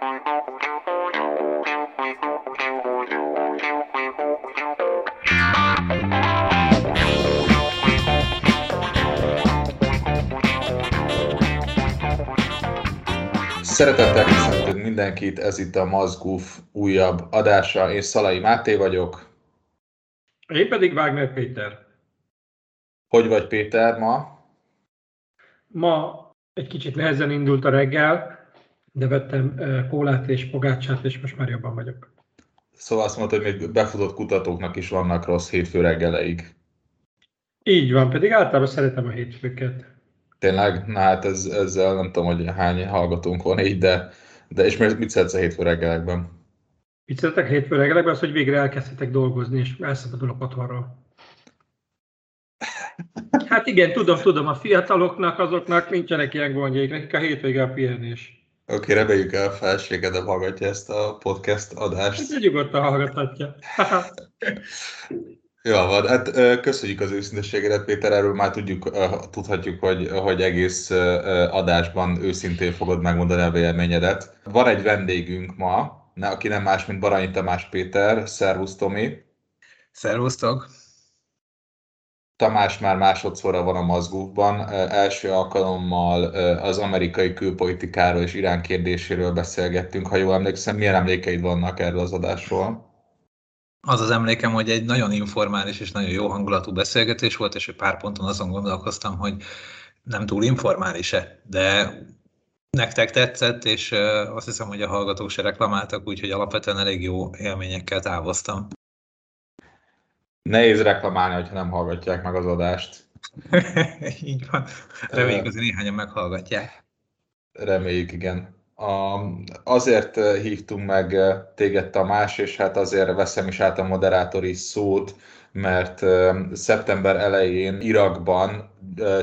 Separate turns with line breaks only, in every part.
Szeretettel köszöntünk mindenkit, ez itt a Mazguf újabb adása. Én Szalai Máté vagyok.
Én pedig Wagner Péter.
Hogy vagy Péter ma?
Ma egy kicsit nehezen indult a reggel, de vettem kólát és pogácsát, és most már jobban vagyok.
Szóval azt mondtad, hogy még befutott kutatóknak is vannak rossz hétfő reggeleig.
Így van, pedig általában szeretem a hétfőket.
Tényleg? Na hát ez, ezzel nem tudom, hogy hány hallgatónk van így, de, de és mit szeretsz a hétfő reggelekben?
Mit szeretek hétfő reggelekben? Az, hogy végre elkezdhetek dolgozni, és elszabadulok otthonról. Hát igen, tudom, tudom, a fiataloknak, azoknak nincsenek ilyen gondjaik, nekik a hétvége a pihenés.
Oké, okay, reméljük el a felségedem hallgatja ezt a podcast adást.
Hát, nyugodtan hallgathatja.
Jó van, hát köszönjük az őszinteségedet, Péter, erről már tudjuk, tudhatjuk, hogy, hogy egész adásban őszintén fogod megmondani a véleményedet. Van egy vendégünk ma, aki nem más, mint Baranyi Tamás Péter. Szervusz, Tomi!
Szervusztok!
Tamás már másodszorra van a Mazgúfban. Első alkalommal az amerikai külpolitikáról és Irán kérdéséről beszélgettünk. Ha jól emlékszem, milyen emlékeid vannak erről az adásról?
Az az emlékem, hogy egy nagyon informális és nagyon jó hangulatú beszélgetés volt, és pár ponton azon gondolkoztam, hogy nem túl informális-e, de nektek tetszett, és azt hiszem, hogy a hallgatók se reklamáltak, úgyhogy alapvetően elég jó élményekkel távoztam.
Nehéz reklamálni, hogyha nem hallgatják meg az adást.
Így van. Reméljük, azért néhányan meghallgatják.
Reméljük, igen. A, azért hívtunk meg téged Tamás, és hát azért veszem is át a moderátori szót, mert szeptember elején Irakban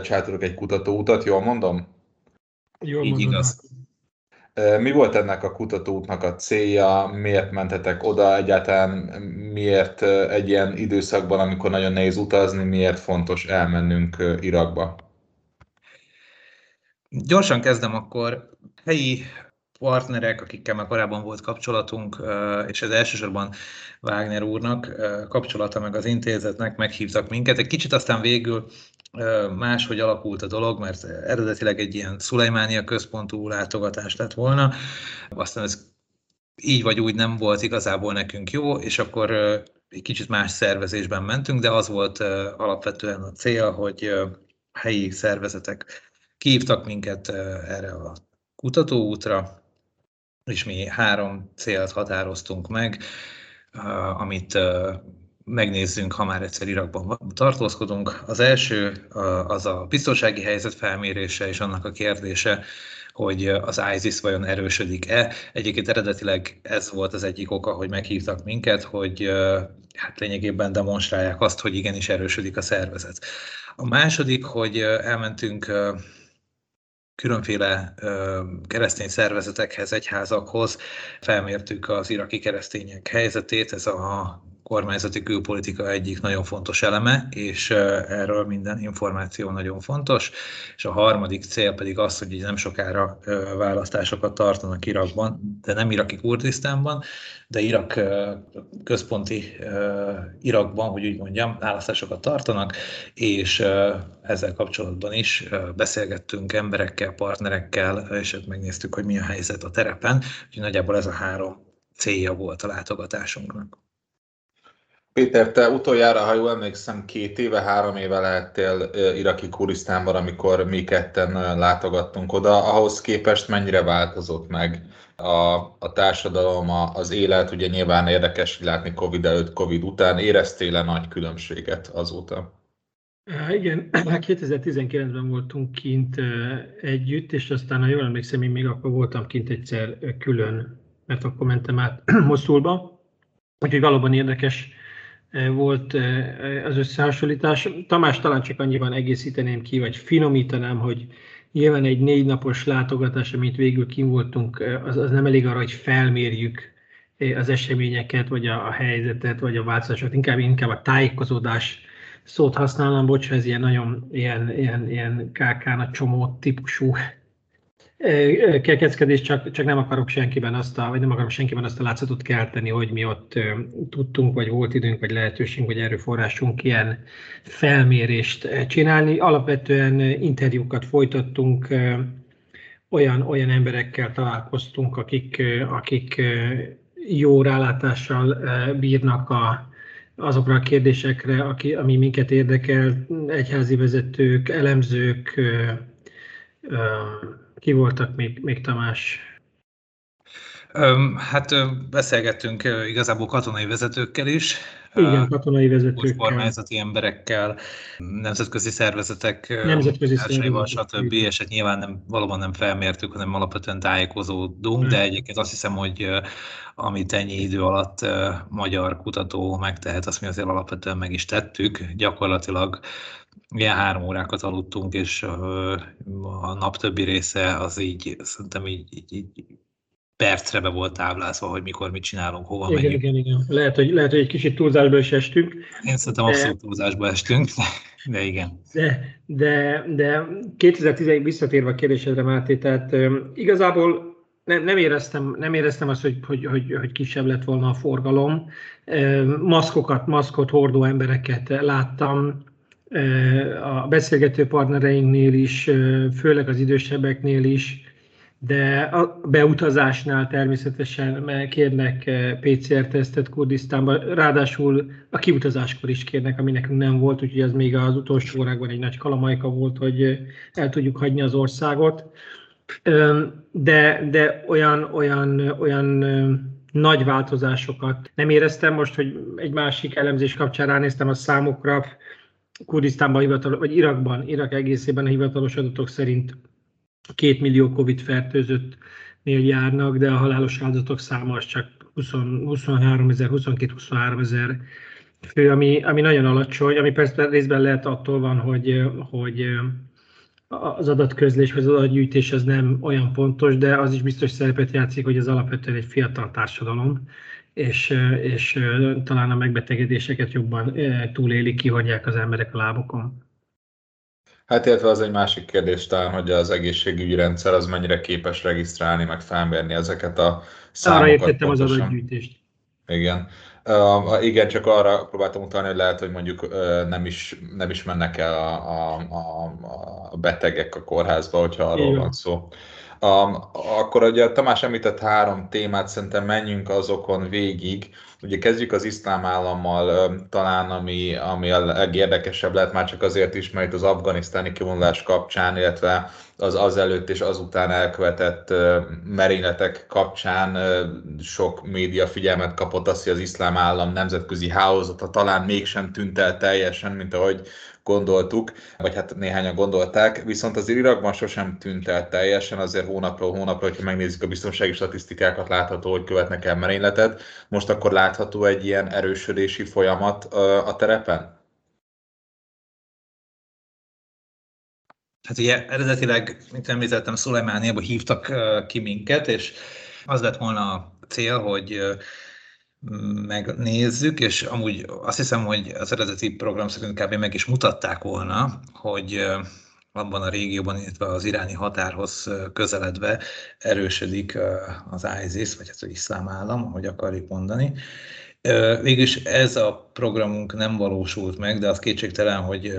csináltunk egy kutatóutat, jól mondom?
Jól Így mondom. igaz.
Mi volt ennek a kutatóútnak a célja, miért mentetek oda egyáltalán, miért egy ilyen időszakban, amikor nagyon nehéz utazni, miért fontos elmennünk Irakba?
Gyorsan kezdem akkor. Helyi partnerek, akikkel már korábban volt kapcsolatunk, és ez elsősorban Wagner úrnak kapcsolata meg az intézetnek meghívtak minket. Egy kicsit aztán végül máshogy alakult a dolog, mert eredetileg egy ilyen Szulajmánia központú látogatás lett volna, aztán ez így vagy úgy nem volt igazából nekünk jó, és akkor egy kicsit más szervezésben mentünk, de az volt alapvetően a cél, hogy helyi szervezetek kívtak minket erre a kutatóútra, és mi három célt határoztunk meg, amit megnézzünk, ha már egyszer Irakban tartózkodunk. Az első az a biztonsági helyzet felmérése és annak a kérdése, hogy az ISIS vajon erősödik-e. Egyébként eredetileg ez volt az egyik oka, hogy meghívtak minket, hogy hát lényegében demonstrálják azt, hogy igenis erősödik a szervezet. A második, hogy elmentünk különféle keresztény szervezetekhez, egyházakhoz felmértük az iraki keresztények helyzetét, ez a kormányzati külpolitika egyik nagyon fontos eleme, és erről minden információ nagyon fontos. És a harmadik cél pedig az, hogy nem sokára választásokat tartanak Irakban, de nem iraki Kurdisztánban, de Irak központi Irakban, hogy úgy mondjam, választásokat tartanak, és ezzel kapcsolatban is beszélgettünk emberekkel, partnerekkel, és megnéztük, hogy mi a helyzet a terepen, úgyhogy nagyjából ez a három célja volt a látogatásunknak.
Péter, te utoljára, ha jól emlékszem, két éve, három éve lehettél iraki Kurisztánban, amikor mi ketten látogattunk oda. Ahhoz képest mennyire változott meg a, a társadalom, az élet? Ugye nyilván érdekes látni Covid előtt, Covid után. Éreztél-e nagy különbséget azóta?
Igen, 2019-ben voltunk kint együtt, és aztán, ha jól emlékszem, én még akkor voltam kint egyszer külön, mert akkor mentem át Moszulba. Úgyhogy valóban érdekes volt az összehasonlítás. Tamás, talán csak annyiban egészíteném ki, vagy finomítanám, hogy nyilván egy négy napos látogatás, amit végül kim voltunk, az, az nem elég arra, hogy felmérjük az eseményeket, vagy a, a helyzetet, vagy a változásokat, inkább, inkább a tájékozódás szót használnám, bocs, ez ilyen nagyon ilyen, ilyen, ilyen kákán a csomó típusú kekeckedés, csak, csak nem akarok senkiben azt a, vagy nem akarom senkiben azt a látszatot kelteni, hogy mi ott tudtunk, vagy volt időnk, vagy lehetőségünk, vagy erőforrásunk ilyen felmérést csinálni. Alapvetően interjúkat folytattunk, olyan, olyan emberekkel találkoztunk, akik, akik jó rálátással bírnak a, azokra a kérdésekre, aki, ami minket érdekel, egyházi vezetők, elemzők, ki voltak még, még Tamás?
Hát beszélgettünk igazából katonai vezetőkkel is.
Igen, katonai vezetőkkel.
Kormányzati emberekkel, nemzetközi szervezetek,
nemzetközi szervezetek,
stb. És hát nyilván nem, valóban nem felmértük, hanem alapvetően tájékozódunk, de egyébként azt hiszem, hogy amit ennyi idő alatt magyar kutató megtehet, azt mi azért alapvetően meg is tettük. Gyakorlatilag ilyen három órákat aludtunk, és a nap többi része az így, szerintem így, így, így percre be volt táblázva, hogy mikor mit csinálunk, hova
igen,
megyünk.
Igen, igen. Lehet, hogy, lehet, hogy egy kicsit túlzásba is estünk.
Én szerintem de, abszolút túlzásba estünk, de igen.
De, de, de 2011 visszatérve a kérdésedre, Máté, tehát igazából nem, nem, éreztem, nem éreztem azt, hogy, hogy, hogy, hogy kisebb lett volna a forgalom. Maszkokat, maszkot hordó embereket láttam, a beszélgető partnereinknél is, főleg az idősebbeknél is, de a beutazásnál természetesen kérnek PCR-tesztet Kurdisztánban, ráadásul a kiutazáskor is kérnek, ami nekünk nem volt, úgyhogy ez még az utolsó órákban egy nagy kalamajka volt, hogy el tudjuk hagyni az országot. De, de olyan, olyan, olyan nagy változásokat nem éreztem. Most, hogy egy másik elemzés kapcsán ránéztem a számokra, Kurdisztánban hivatalos, vagy Irakban, Irak egészében a hivatalos adatok szerint két millió Covid fertőzöttnél járnak, de a halálos áldozatok száma az csak 20, 23 ezer, 22-23 ezer fő, ami, ami nagyon alacsony, ami persze részben lehet attól van, hogy, hogy az adatközlés vagy az adatgyűjtés az nem olyan pontos, de az is biztos szerepet játszik, hogy ez alapvetően egy fiatal társadalom, és, és talán a megbetegedéseket jobban túlélik, kihagyják az emberek a lábokon.
Hát illetve az egy másik kérdés talán, hogy az egészségügyi rendszer az mennyire képes regisztrálni, meg felmérni ezeket a számokat.
Arra értettem az adatgyűjtést.
Igen. Uh, igen, csak arra próbáltam utalni, hogy lehet, hogy mondjuk uh, nem, is, nem is mennek el a, a, a, a betegek a kórházba, hogyha arról igen. van szó. Um, akkor ugye Tamás említett három témát, szerintem menjünk azokon végig. Ugye kezdjük az iszlám állammal talán, ami, ami a legérdekesebb lehet már csak azért is, mert az afganisztáni kivonulás kapcsán, illetve az azelőtt és azután elkövetett merényletek kapcsán sok média figyelmet kapott az, hogy az iszlám állam nemzetközi hálózata talán mégsem tűnt el teljesen, mint ahogy gondoltuk, vagy hát néhányan gondolták, viszont az Irakban sosem tűnt el teljesen, azért hónapról hónapra, hogyha megnézzük a biztonsági statisztikákat, látható, hogy követnek el merényletet. Most akkor látható egy ilyen erősödési folyamat a terepen?
Hát ugye eredetileg, mint említettem, Szulajmániába hívtak ki minket, és az lett volna a cél, hogy megnézzük, és amúgy azt hiszem, hogy az eredeti program szerint kb. meg is mutatták volna, hogy abban a régióban, illetve az iráni határhoz közeledve erősödik az ISIS, vagy hát az iszlám állam, ahogy akarjuk mondani. Végülis ez a programunk nem valósult meg, de az kétségtelen, hogy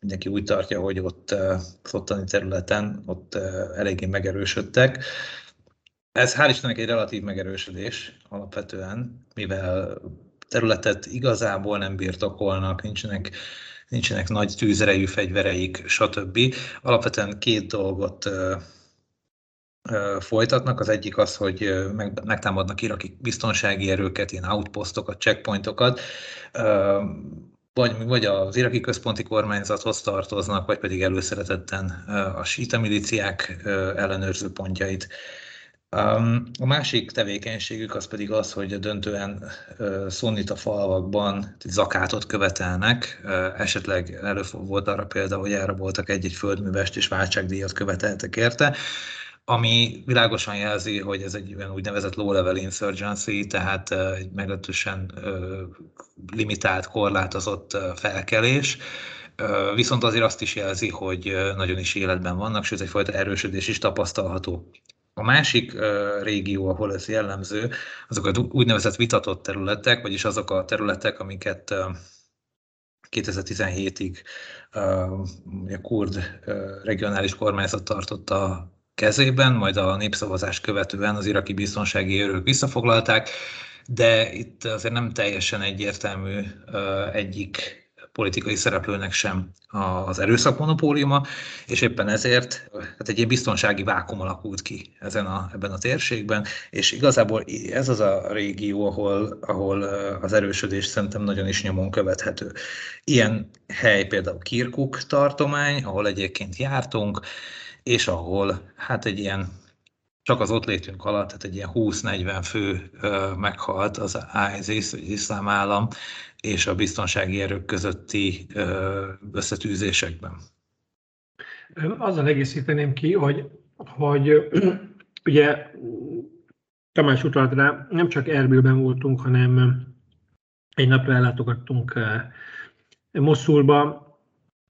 mindenki úgy tartja, hogy ott az területen ott eléggé megerősödtek. Ez hál' Istennek egy relatív megerősödés alapvetően, mivel területet igazából nem birtokolnak, nincsenek, nincsenek nagy tűzerejű fegyvereik, stb. Alapvetően két dolgot folytatnak. Az egyik az, hogy megtámadnak iraki biztonsági erőket, ilyen outpostokat, checkpointokat, vagy, vagy az iraki központi kormányzathoz tartoznak, vagy pedig előszeretetten a síta miliciák ellenőrző pontjait a másik tevékenységük az pedig az, hogy döntően szonnita falvakban zakátot követelnek, esetleg elő volt arra példa, hogy elraboltak egy-egy földművest és váltságdíjat követeltek érte, ami világosan jelzi, hogy ez egy olyan úgynevezett low-level insurgency, tehát egy meglehetősen limitált, korlátozott felkelés, viszont azért azt is jelzi, hogy nagyon is életben vannak, sőt egyfajta erősödés is tapasztalható. A másik régió, ahol ez jellemző, azok a úgynevezett vitatott területek, vagyis azok a területek, amiket 2017-ig a kurd regionális kormányzat tartotta kezében, majd a népszavazás követően az iraki biztonsági őrök visszafoglalták, de itt azért nem teljesen egyértelmű egyik politikai szereplőnek sem az erőszak monopóliuma, és éppen ezért hát egy ilyen biztonsági vákum alakult ki ezen a, ebben a térségben, és igazából ez az a régió, ahol, ahol az erősödés szerintem nagyon is nyomon követhető. Ilyen hely például Kirkuk tartomány, ahol egyébként jártunk, és ahol hát egy ilyen csak az ott létünk alatt, tehát egy ilyen 20-40 fő meghalt az ISIS, az iszlám állam és a biztonsági erők közötti összetűzésekben.
Azzal egészíteném ki, hogy, hogy ugye Tamás utalt rá, nem csak Erbilben voltunk, hanem egy napra ellátogattunk Moszulba,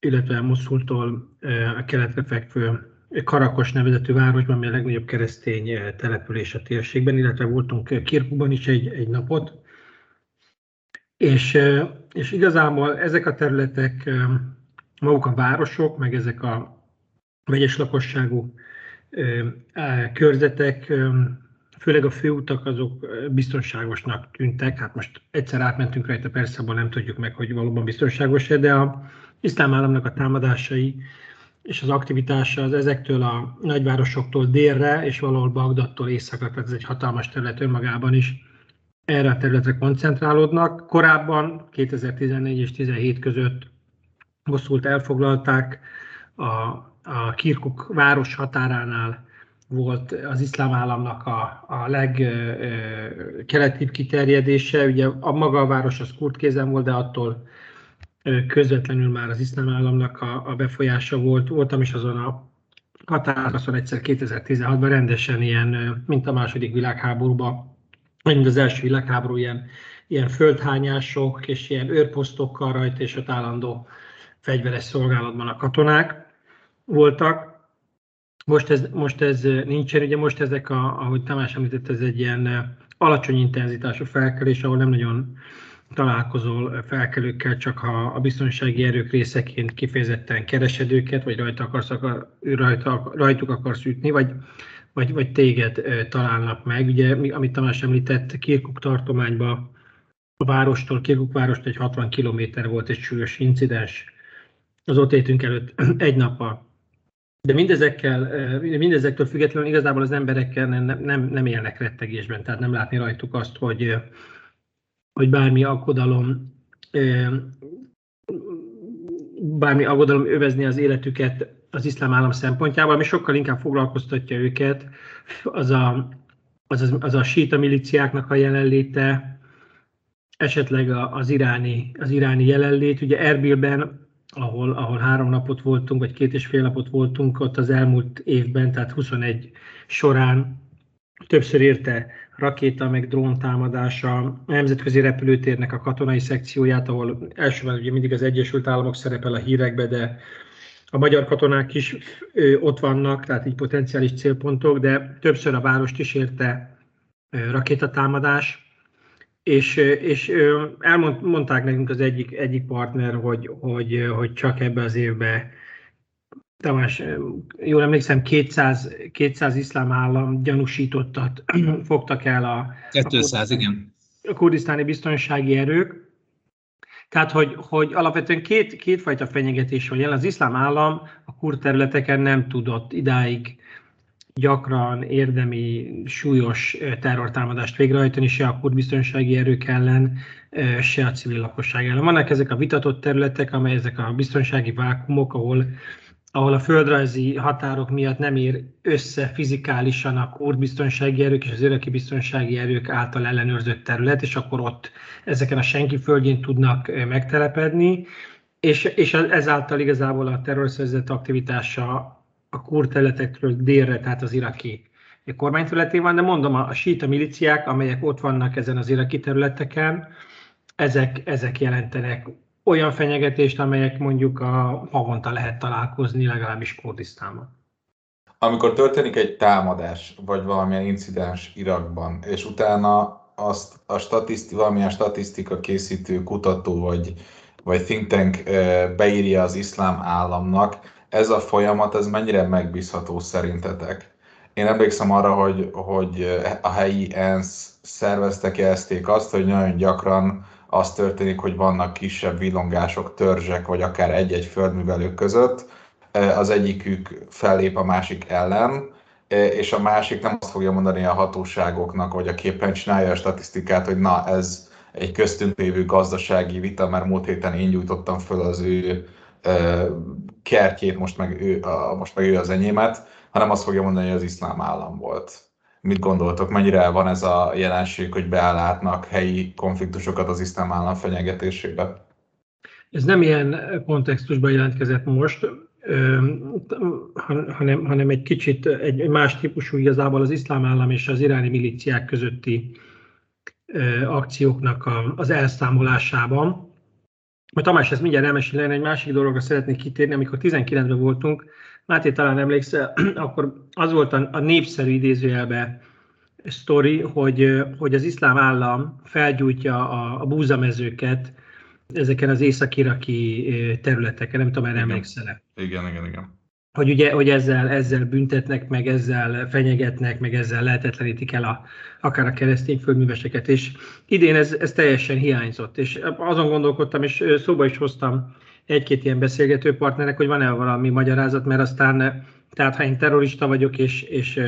illetve Moszultól a keletre fekvő Karakos nevezetű városban, ami a legnagyobb keresztény eh, település a térségben, illetve voltunk Kirkukban is egy, egy napot. És, eh, és igazából ezek a területek, eh, maguk a városok, meg ezek a vegyes lakosságú körzetek, főleg a főutak azok biztonságosnak tűntek. Hát most egyszer átmentünk rajta, persze abban nem tudjuk meg, hogy valóban biztonságos-e, de a iszlám államnak a támadásai és az aktivitása az ezektől a nagyvárosoktól délre, és valahol Bagdadtól északra, tehát ez egy hatalmas terület önmagában is, erre a területre koncentrálódnak. Korábban, 2014 és 2017 között Moszult elfoglalták, a, a Kirkuk város határánál volt az iszlám államnak a, a legkeletibb kiterjedése. Ugye a maga a város az kurt kézen volt, de attól közvetlenül már az iszlám államnak a, a befolyása volt. Voltam is azon a határaszon egyszer 2016-ban rendesen ilyen, mint a második világháborúban, mint az első világháború, ilyen, ilyen földhányások és ilyen őrposztokkal rajta, és ott állandó fegyveres szolgálatban a katonák voltak. Most ez, most ez nincsen, ugye most ezek, a, ahogy Tamás említett, ez egy ilyen alacsony intenzitású felkelés, ahol nem nagyon találkozol felkelőkkel, csak ha a biztonsági erők részeként kifejezetten keresed őket, vagy rajta akarsz, rajta, rajtuk akarsz ütni, vagy, vagy, vagy téged találnak meg. Ugye, amit Tamás említett, Kirkuk tartományban a várostól, Kirkuk várost egy 60 kilométer volt egy súlyos incidens az ott étünk előtt egy nappal. De mindezekkel, mindezektől függetlenül igazából az emberekkel nem, nem, nem élnek rettegésben, tehát nem látni rajtuk azt, hogy, hogy bármi aggodalom, bármi aggodalom övezni az életüket az iszlám állam szempontjából, ami sokkal inkább foglalkoztatja őket, az a, az, az, az a síta miliciáknak a jelenléte, esetleg az iráni, az iráni jelenlét. Ugye Erbilben, ahol, ahol három napot voltunk, vagy két és fél napot voltunk, ott az elmúlt évben, tehát 21 során többször érte rakéta meg drón támadása, a nemzetközi repülőtérnek a katonai szekcióját, ahol elsőben ugye mindig az Egyesült Államok szerepel a hírekbe, de a magyar katonák is ott vannak, tehát így potenciális célpontok, de többször a várost is érte rakétatámadás, és, és elmondták nekünk az egyik, egyik partner, hogy, hogy, hogy csak ebbe az évbe Tamás, jól emlékszem, 200, 200 iszlám állam gyanúsítottat fogtak el a,
200, a, igen.
a kurdisztáni biztonsági erők. Tehát, hogy, hogy alapvetően két, kétfajta fenyegetés van jelen. Az iszlám állam a kurd területeken nem tudott idáig gyakran érdemi, súlyos terrortámadást végrehajtani, se a kurd biztonsági erők ellen, se a civil lakosság ellen. Vannak ezek a vitatott területek, amely ezek a biztonsági vákumok, ahol ahol a földrajzi határok miatt nem ér össze fizikálisan a kurd biztonsági erők és az iraki biztonsági erők által ellenőrzött terület, és akkor ott ezeken a senki földjén tudnak megtelepedni, és, és ezáltal igazából a terrorszervezet aktivitása a kurd területekről délre, tehát az iraki kormányterületén van, de mondom, a síta miliciák, amelyek ott vannak ezen az iraki területeken, ezek, ezek jelentenek olyan fenyegetést, amelyek mondjuk a havonta lehet találkozni, legalábbis Kurdisztánban.
Amikor történik egy támadás, vagy valamilyen incidens Irakban, és utána azt a statiszti, valamilyen statisztika készítő kutató, vagy, vagy think tank beírja az iszlám államnak, ez a folyamat, ez mennyire megbízható szerintetek? Én emlékszem arra, hogy, hogy a helyi ENSZ szerveztek, jelezték azt, hogy nagyon gyakran az történik, hogy vannak kisebb villongások, törzsek, vagy akár egy-egy földművelők között, az egyikük fellép a másik ellen, és a másik nem azt fogja mondani a hatóságoknak, vagy a képen csinálja a statisztikát, hogy na, ez egy köztünk lévő gazdasági vita, mert múlt héten én gyújtottam föl az ő kertjét, most meg ő, most meg ő az enyémet, hanem azt fogja mondani, hogy az iszlám állam volt. Mit gondoltok, mennyire van ez a jelenség, hogy beállátnak helyi konfliktusokat az iszlám állam fenyegetésébe?
Ez nem ilyen kontextusban jelentkezett most, hanem, hanem egy kicsit egy más típusú igazából az iszlám állam és az iráni milíciák közötti akcióknak az elszámolásában. Majd Tamás ezt mindjárt elmesél, egy másik dologra szeretnék kitérni, amikor 19-ben voltunk, Máté talán emlékszel, akkor az volt a, a népszerű idézőjelbe sztori, hogy, hogy az iszlám állam felgyújtja a, a búzamezőket ezeken az észak-iraki területeken, nem tudom, erre emlékszel
Igen, igen, igen.
Hogy ugye, hogy ezzel, ezzel büntetnek, meg ezzel fenyegetnek, meg ezzel lehetetlenítik el a, akár a keresztény földműveseket, és idén ez, ez teljesen hiányzott, és azon gondolkodtam, és szóba is hoztam egy-két ilyen beszélgető partnerek, hogy van-e valami magyarázat, mert aztán, tehát ha én terrorista vagyok, és, és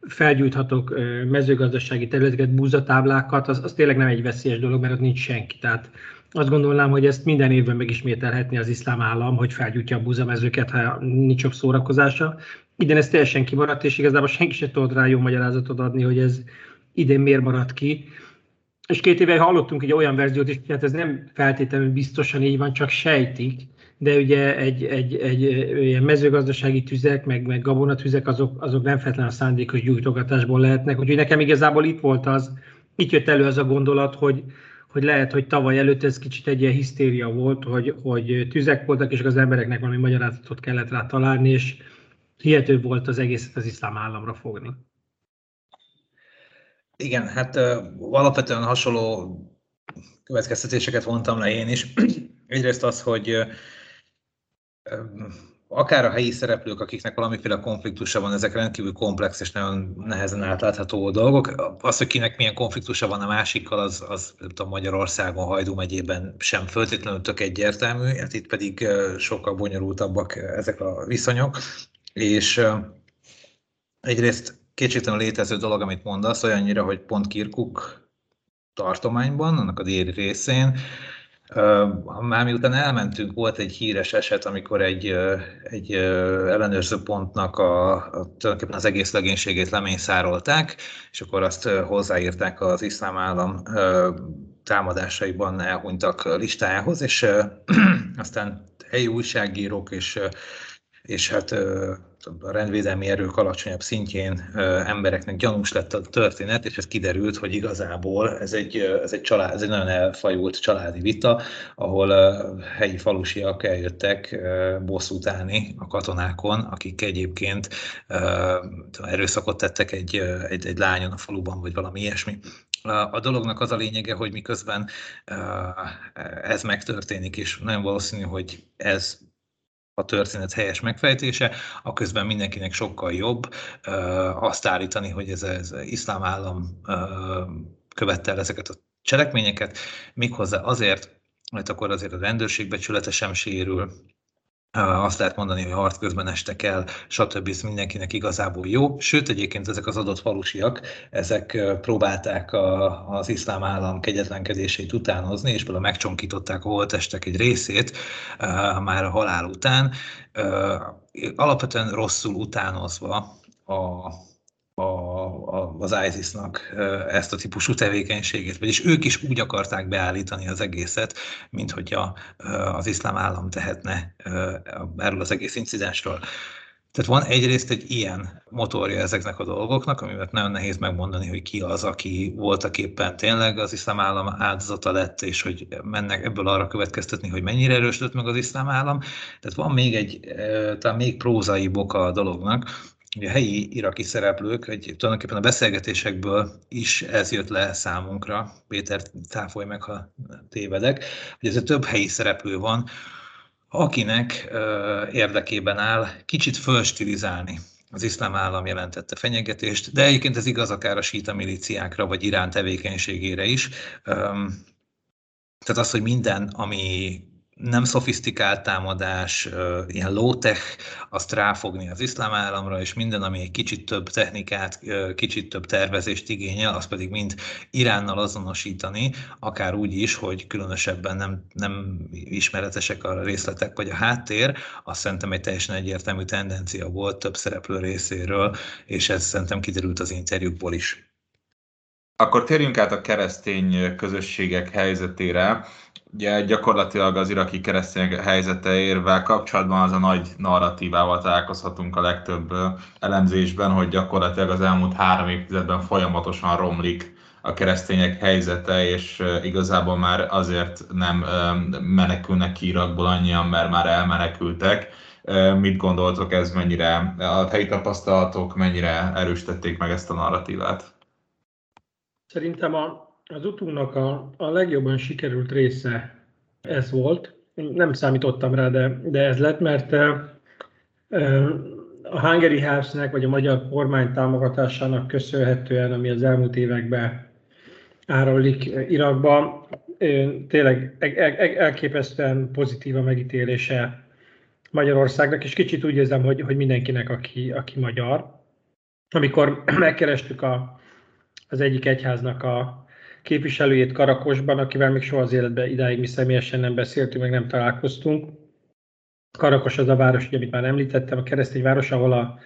felgyújthatok mezőgazdasági területeket, búzatáblákat, az, az tényleg nem egy veszélyes dolog, mert ott nincs senki. Tehát azt gondolnám, hogy ezt minden évben megismételhetni az iszlám állam, hogy felgyújtja a búzamezőket, ha nincs jobb szórakozása. Idén ez teljesen kimaradt, és igazából senki sem tudott rá jó magyarázatot adni, hogy ez idén miért maradt ki. És két éve hallottunk egy olyan verziót is, hát ez nem feltétlenül biztosan így van, csak sejtik, de ugye egy, egy, egy ilyen mezőgazdasági tüzek, meg, meg gabonatüzek, azok, azok nem feltétlenül a szándékos gyújtogatásból lehetnek. Úgyhogy nekem igazából itt volt az, itt jött elő az a gondolat, hogy, hogy lehet, hogy tavaly előtt ez kicsit egy ilyen hisztéria volt, hogy, hogy tüzek voltak, és az embereknek valami magyarázatot kellett rá találni, és hihető volt az egészet az iszlám államra fogni.
Igen, hát alapvetően hasonló következtetéseket vontam le én is. Egyrészt az, hogy akár a helyi szereplők, akiknek valamiféle konfliktusa van, ezek rendkívül komplex és nagyon nehezen átlátható dolgok. Az, hogy kinek milyen konfliktusa van a másikkal, az, az tudom, Magyarországon, Hajdú megyében sem föltétlenül tök egyértelmű, hát itt pedig sokkal bonyolultabbak ezek a viszonyok. És egyrészt kétségtelen létező dolog, amit mondasz, olyannyira, hogy pont Kirkuk tartományban, annak a déli részén, már miután elmentünk, volt egy híres eset, amikor egy, egy ellenőrző pontnak a, a, tulajdonképpen az egész legénységét lemészárolták, és akkor azt hozzáírták az iszlám állam támadásaiban elhunytak listájához, és aztán helyi újságírók és, és hát a rendvédelmi erők alacsonyabb szintjén embereknek gyanús lett a történet, és ez kiderült, hogy igazából ez egy, ez egy, család, ez egy nagyon elfajult családi vita, ahol helyi falusiak eljöttek bosszút állni a katonákon, akik egyébként erőszakot tettek egy, egy, egy lányon a faluban, vagy valami ilyesmi. A dolognak az a lényege, hogy miközben ez megtörténik, és nagyon valószínű, hogy ez a történet helyes megfejtése, a közben mindenkinek sokkal jobb azt állítani, hogy ez az iszlám állam követte el ezeket a cselekményeket, méghozzá azért, mert akkor azért a rendőrség becsülete sem sérül, azt lehet mondani, hogy harc közben estek el, stb. Ez mindenkinek igazából jó. Sőt, egyébként ezek az adott falusiak, ezek próbálták a, az iszlám állam kegyetlenkedését utánozni, és például megcsonkították a holtestek egy részét már a halál után, alapvetően rosszul utánozva a a, a, az ISIS-nak ezt a típusú tevékenységét, vagyis ők is úgy akarták beállítani az egészet, mint hogy a, az iszlám állam tehetne erről az egész incidensről. Tehát van egyrészt egy ilyen motorja ezeknek a dolgoknak, amivel nagyon nehéz megmondani, hogy ki az, aki voltak éppen tényleg az iszlám állam áldozata lett, és hogy mennek ebből arra következtetni, hogy mennyire erősödött meg az iszlám állam. Tehát van még egy, talán még prózai boka a dolognak, a helyi iraki szereplők, egy, tulajdonképpen a beszélgetésekből is ez jött le számunkra, Péter cáfolj meg, ha tévedek, hogy ez a több helyi szereplő van, akinek érdekében áll kicsit fölstilizálni az iszlám állam jelentette fenyegetést, de egyébként ez igaz akár a síta milíciákra, vagy Irán tevékenységére is. Tehát az, hogy minden, ami nem szofisztikált támadás, ilyen low-tech, azt ráfogni az iszlám államra, és minden, ami egy kicsit több technikát, kicsit több tervezést igényel, az pedig mind Iránnal azonosítani, akár úgy is, hogy különösebben nem, nem ismeretesek a részletek vagy a háttér, azt szerintem egy teljesen egyértelmű tendencia volt több szereplő részéről, és ez szerintem kiderült az interjúkból is.
Akkor térjünk át a keresztény közösségek helyzetére ugye gyakorlatilag az iraki keresztények helyzeteivel kapcsolatban az a nagy narratívával találkozhatunk a legtöbb elemzésben, hogy gyakorlatilag az elmúlt három évtizedben folyamatosan romlik a keresztények helyzete, és igazából már azért nem menekülnek ki Irakból annyian, mert már elmenekültek. Mit gondoltok ez mennyire, a helyi tapasztalatok mennyire erősítették meg ezt a narratívát?
Szerintem a, az utunknak a, a legjobban sikerült része ez volt. Nem számítottam rá, de, de ez lett, mert a Hungary House-nek, vagy a magyar kormány támogatásának köszönhetően, ami az elmúlt években áralik Irakba, tényleg elképesztően pozitív a megítélése Magyarországnak, és kicsit úgy érzem, hogy, hogy mindenkinek, aki, aki magyar. Amikor megkerestük a, az egyik egyháznak a képviselőjét Karakosban, akivel még soha az életben idáig mi személyesen nem beszéltünk, meg nem találkoztunk. Karakos az a város, ugye, amit már említettem, a keresztény város, ahol a,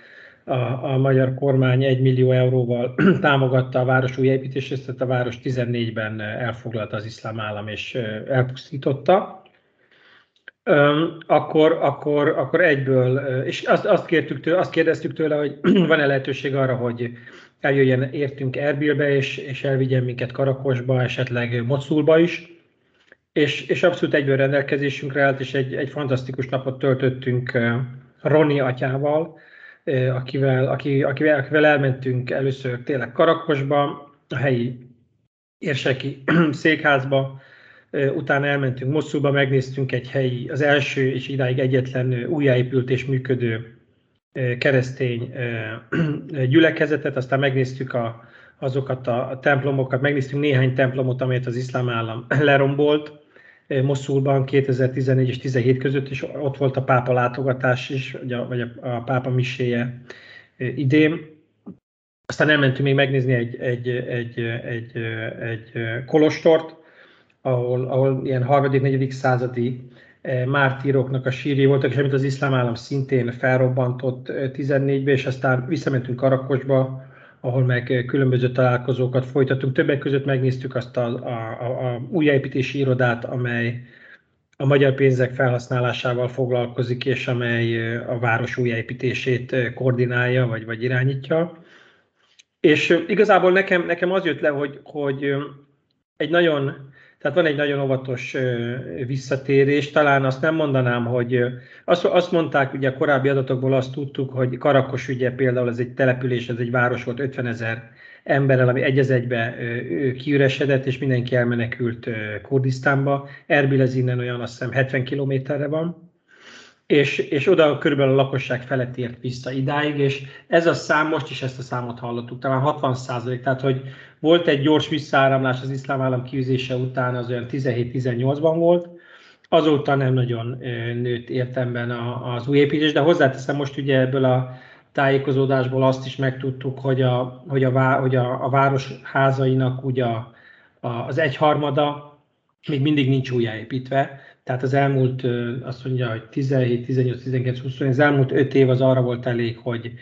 a, a magyar kormány 1 millió euróval támogatta a város újjáépítését, tehát a város 14-ben elfoglalta az iszlám állam és elpusztította. Akkor, akkor, akkor egyből, és azt, azt, kértük tőle, azt kérdeztük tőle, hogy van-e lehetőség arra, hogy eljöjjen értünk Erbilbe, és, és elvigyen minket Karakosba, esetleg Moszulba is. És, és abszolút egyből rendelkezésünkre állt, és egy, egy fantasztikus napot töltöttünk Roni atyával, akivel, aki, akivel, akivel elmentünk először tényleg Karakosba, a helyi érseki székházba, utána elmentünk Moszulba, megnéztünk egy helyi, az első és idáig egyetlen újjáépült és működő keresztény gyülekezetet, aztán megnéztük a, azokat a templomokat, megnéztünk néhány templomot, amelyet az iszlám állam lerombolt, Moszulban 2014 és 17 között, és ott volt a pápa látogatás is, vagy a, a pápa miséje idén. Aztán elmentünk még megnézni egy, egy, egy, egy, egy kolostort, ahol, ahol ilyen harmadik-negyedik századi E, mártíroknak a sírjai voltak, és amit az iszlám állam szintén felrobbantott 14-ben, és aztán visszamentünk Karakosba, ahol meg különböző találkozókat folytattunk. Többek között megnéztük azt a, a, a, a újjáépítési irodát, amely a magyar pénzek felhasználásával foglalkozik, és amely a város újjáépítését koordinálja, vagy, vagy irányítja. És igazából nekem, nekem az jött le, hogy, hogy egy nagyon tehát van egy nagyon óvatos visszatérés. Talán azt nem mondanám, hogy azt, azt mondták, ugye a korábbi adatokból azt tudtuk, hogy Karakos ugye például ez egy település, ez egy város volt 50 ezer emberrel, ami egy egybe kiüresedett, és mindenki elmenekült Kurdisztánba. Erbil ez innen olyan azt hiszem 70 kilométerre van és, és oda körülbelül a lakosság felett ért vissza idáig, és ez a szám, most is ezt a számot hallottuk, talán 60 százalék, tehát hogy volt egy gyors visszaáramlás az iszlám állam kiűzése után, az olyan 17-18-ban volt, azóta nem nagyon nőtt értemben az új építés, de hozzáteszem most ugye ebből a tájékozódásból azt is megtudtuk, hogy a, hogy a, hogy a, a város házainak ugye a, a, az egyharmada még mindig nincs újjáépítve, tehát az elmúlt, azt mondja, hogy 17, 18, 19, 20, az elmúlt 5 év az arra volt elég, hogy,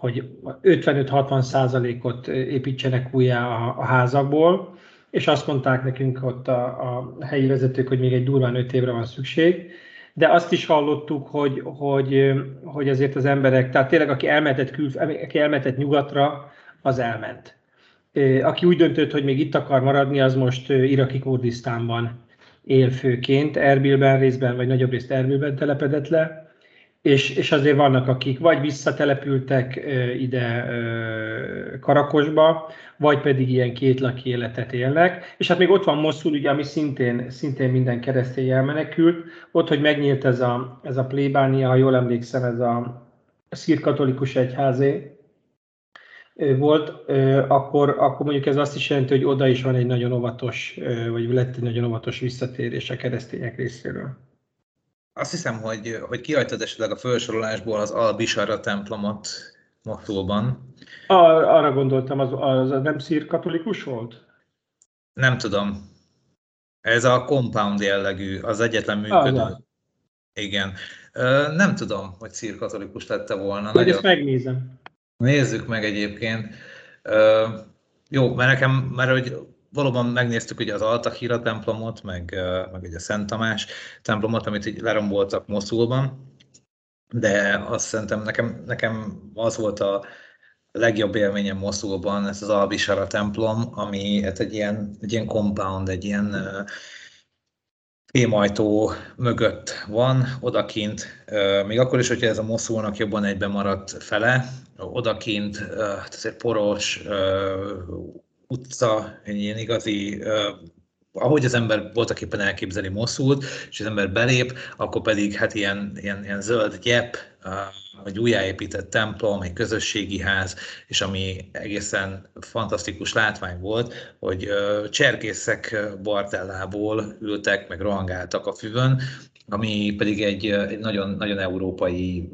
hogy 55-60 százalékot építsenek újjá a, a házakból, és azt mondták nekünk ott a, a helyi vezetők, hogy még egy durván 5 évre van szükség. de azt is hallottuk, hogy, hogy, hogy azért az emberek, tehát tényleg aki elmentett, kül, aki elmentett nyugatra, az elment. Aki úgy döntött, hogy még itt akar maradni, az most iraki Kurdisztánban él főként, Erbilben részben, vagy nagyobb részt Erbilben telepedett le, és, és azért vannak, akik vagy visszatelepültek ide Karakosba, vagy pedig ilyen kétlaki életet élnek. És hát még ott van Moszul, ugye, ami szintén, szintén minden keresztény elmenekült. Ott, hogy megnyílt ez a, ez a plébánia, ha jól emlékszem, ez a szírkatolikus egyházé volt, akkor, akkor mondjuk ez azt is jelenti, hogy oda is van egy nagyon óvatos, vagy lett egy nagyon óvatos visszatérés a keresztények részéről.
Azt hiszem, hogy, hogy kihagytad esetleg a felsorolásból az Al-Bisharra templomot Moszulban.
Ar- arra gondoltam, az, az, nem szír katolikus volt?
Nem tudom. Ez a compound jellegű, az egyetlen működő. Ah, Igen. Nem tudom, hogy szír katolikus lette volna.
Hogy ezt megnézem.
Nézzük meg egyébként. Jó, mert nekem, mert hogy valóban megnéztük ugye az Altahira templomot, meg, meg ugye a Szent Tamás templomot, amit így leromboltak Moszulban, de azt szerintem nekem, nekem az volt a legjobb élményem Moszulban, ez az Albisara templom, ami hát egy ilyen, egy ilyen compound, egy ilyen fémajtó mögött van, odakint, még akkor is, hogyha ez a Moszulnak jobban egyben maradt fele, odakint, hát azért poros, utca, egy ilyen igazi ahogy az ember voltak éppen elképzeli Moszult, és az ember belép, akkor pedig hát ilyen, ilyen, ilyen zöld gyep, egy újjáépített templom, egy közösségi ház, és ami egészen fantasztikus látvány volt, hogy cserkészek Bartellából ültek, meg rohangáltak a füvön, ami pedig egy, egy nagyon, nagyon európai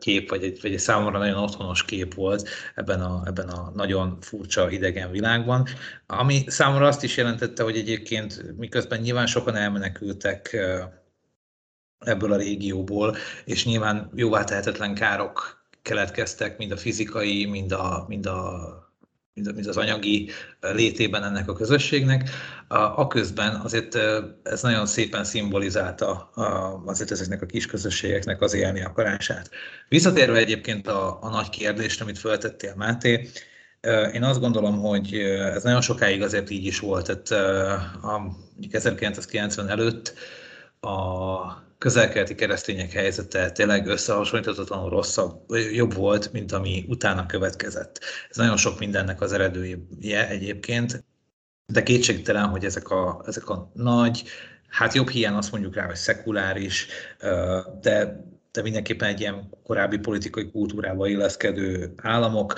kép, vagy egy, vagy egy számomra nagyon otthonos kép volt ebben a, ebben a nagyon furcsa idegen világban, ami számomra azt is jelentette, hogy egyébként miközben nyilván sokan elmenekültek ebből a régióból, és nyilván jóvá tehetetlen károk keletkeztek, mind a fizikai, mind a, mind a mint az anyagi létében ennek a közösségnek. A közben azért ez nagyon szépen szimbolizálta azért ezeknek a kis közösségeknek az élni akarását. Visszatérve egyébként a, a nagy kérdést, amit feltettél Máté, én azt gondolom, hogy ez nagyon sokáig azért így is volt. Tehát a, 1990 előtt a közelkeleti keresztények helyzete tényleg összehasonlíthatatlanul rosszabb, jobb volt, mint ami utána következett. Ez nagyon sok mindennek az eredője egyébként, de kétségtelen, hogy ezek a, ezek a nagy, hát jobb hiány azt mondjuk rá, hogy szekuláris, de de mindenképpen egy ilyen korábbi politikai kultúrába illeszkedő államok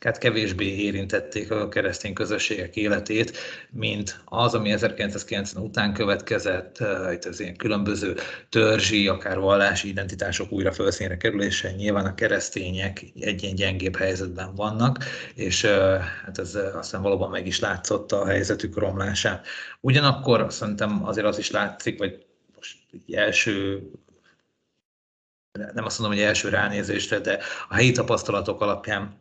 hát kevésbé érintették a keresztény közösségek életét, mint az, ami 1990 után következett, eh, itt az ilyen különböző törzsi, akár vallási identitások újra felszínre kerülése, nyilván a keresztények egy ilyen gyengébb helyzetben vannak, és eh, hát ez eh, aztán valóban meg is látszott a helyzetük romlásán. Ugyanakkor szerintem azért az is látszik, vagy most első nem azt mondom, hogy első ránézésre, de a helyi tapasztalatok alapján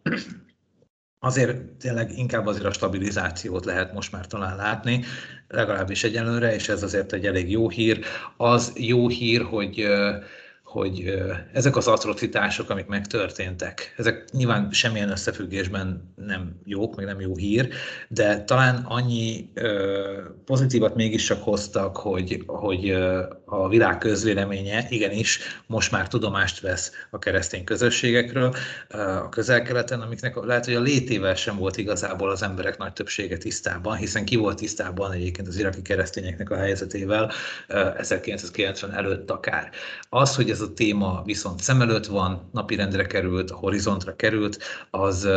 azért tényleg inkább azért a stabilizációt lehet most már talán látni, legalábbis egyelőre, és ez azért egy elég jó hír. Az jó hír, hogy hogy ezek az atrocitások, amik megtörténtek, ezek nyilván semmilyen összefüggésben nem jók, meg nem jó hír, de talán annyi pozitívat mégiscsak hoztak, hogy, hogy a világ közvéleménye igenis most már tudomást vesz a keresztény közösségekről a közel-keleten, amiknek lehet, hogy a létével sem volt igazából az emberek nagy többsége tisztában, hiszen ki volt tisztában egyébként az iraki keresztényeknek a helyzetével 1990 előtt akár. Az, hogy ez a téma viszont szem előtt van, napirendre került, a horizontra került, az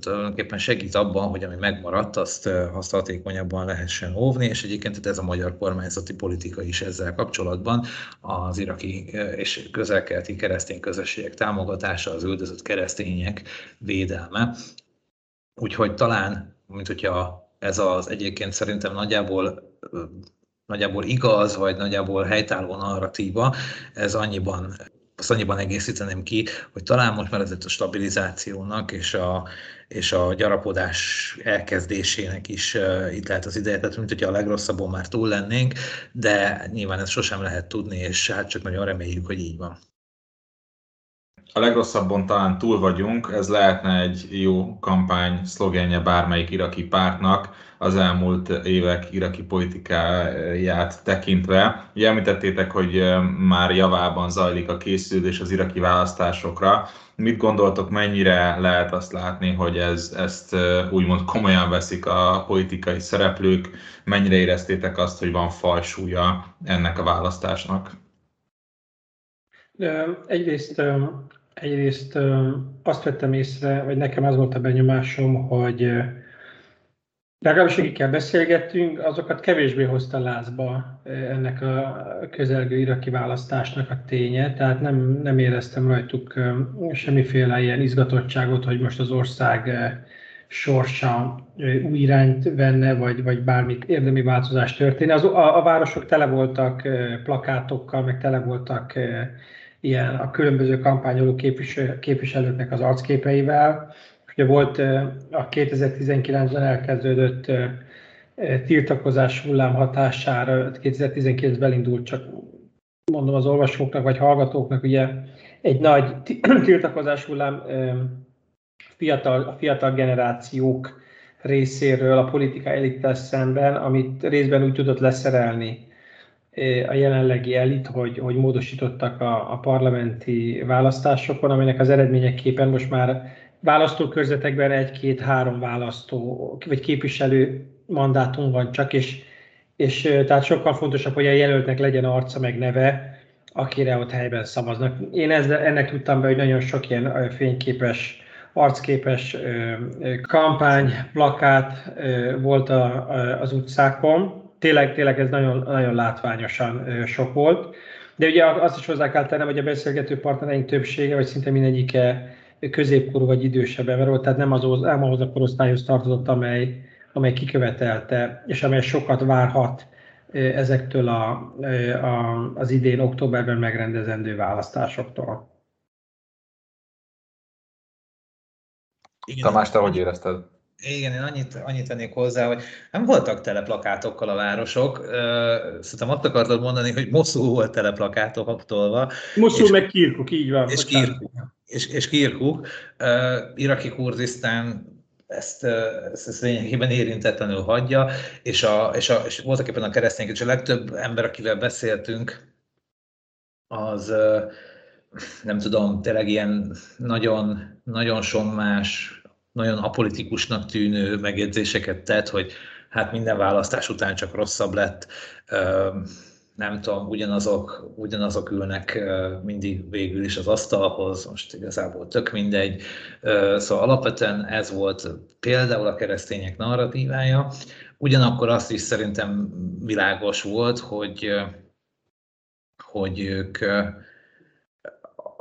tulajdonképpen segít abban, hogy ami megmaradt, azt, azt hatékonyabban lehessen óvni, és egyébként ez a magyar kormányzati politika is ezzel kapcsolatban az iraki és közelkeleti keresztény közösségek támogatása, az üldözött keresztények védelme. Úgyhogy talán, mint hogyha ez az egyébként szerintem nagyjából nagyjából igaz, vagy nagyjából helytálló narratíva, ez annyiban azt annyiban egészíteném ki, hogy talán most már ez a stabilizációnak és a, és a gyarapodás elkezdésének is uh, itt lehet az ideje, tehát mint hogyha a legrosszabbon már túl lennénk, de nyilván ezt sosem lehet tudni, és hát csak nagyon reméljük, hogy így van
a legrosszabbon talán túl vagyunk, ez lehetne egy jó kampány szlogenje bármelyik iraki pártnak az elmúlt évek iraki politikáját tekintve. Ugye említettétek, hogy már javában zajlik a készülés az iraki választásokra. Mit gondoltok, mennyire lehet azt látni, hogy ez, ezt úgymond komolyan veszik a politikai szereplők? Mennyire éreztétek azt, hogy van fajsúlya ennek a választásnak?
Egyrészt Egyrészt azt vettem észre, vagy nekem az volt a benyomásom, hogy legalábbis akikkel beszélgettünk, azokat kevésbé hozta lázba ennek a közelgő iraki választásnak a ténye, tehát nem, nem éreztem rajtuk semmiféle ilyen izgatottságot, hogy most az ország sorsa új irányt venne, vagy, vagy bármi érdemi változás történne. Az, a, a városok tele voltak plakátokkal, meg tele voltak ilyen a különböző kampányoló képviselőknek az arcképeivel. Ugye volt a 2019-ben elkezdődött tiltakozás hullám hatására, 2019-ben indult, csak mondom az olvasóknak vagy hallgatóknak, ugye egy nagy tiltakozás hullám fiatal, a fiatal generációk részéről a politika elittel szemben, amit részben úgy tudott leszerelni a jelenlegi elit, hogy, hogy módosítottak a, a parlamenti választásokon, aminek az eredményeképpen most már választókörzetekben egy-két-három választó, vagy képviselő mandátum van csak, és, és tehát sokkal fontosabb, hogy a jelöltnek legyen arca meg neve, akire ott helyben szavaznak. Én ezzel, ennek tudtam be, hogy nagyon sok ilyen fényképes, arcképes kampány, plakát volt a, az utcákon, tényleg, tényleg ez nagyon, nagyon látványosan sok volt. De ugye azt is hozzá kell tennem, hogy a beszélgető partnereink többsége, vagy szinte mindegyike középkorú vagy idősebb ember volt, tehát nem, az, nem ahhoz a korosztályhoz tartozott, amely, amely kikövetelte, és amely sokat várhat ezektől a, a, az idén októberben megrendezendő választásoktól.
Tamás, te hogy érezted?
Igen, én annyit, annyit tennék hozzá, hogy nem voltak teleplakátokkal a városok. Szerintem azt akartad mondani, hogy Moszul volt teleplakátok tolva.
Moszul meg Kirkuk, így van.
És Kirkuk. És, és Kirkuk. Iraki Kurdisztán ezt, ezt, ezt lényegében érintetlenül hagyja, és, a, és, a, és voltak éppen a keresztények, és a legtöbb ember, akivel beszéltünk, az nem tudom, tényleg ilyen nagyon, nagyon sommás, nagyon apolitikusnak tűnő megjegyzéseket tett, hogy hát minden választás után csak rosszabb lett, nem tudom, ugyanazok, ugyanazok ülnek mindig végül is az asztalhoz, most igazából tök mindegy. Szóval alapvetően ez volt például a keresztények narratívája. Ugyanakkor azt is szerintem világos volt, hogy, hogy ők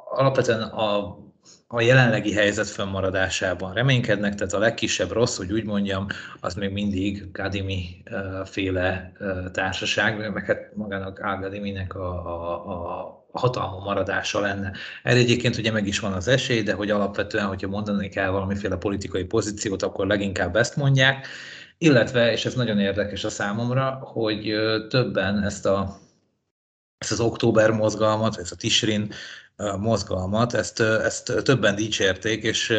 alapvetően a a jelenlegi helyzet fönnmaradásában reménykednek, tehát a legkisebb rossz, hogy úgy mondjam, az még mindig Kadimi féle társaság, meg hát magának Al-Kadiminek a, a, a hatalma maradása lenne. Erre egyébként ugye meg is van az esély, de hogy alapvetően, hogyha mondani kell valamiféle politikai pozíciót, akkor leginkább ezt mondják, illetve, és ez nagyon érdekes a számomra, hogy többen ezt a ezt az október mozgalmat, ezt a Tisrin mozgalmat, ezt, ezt többen dicsérték, és,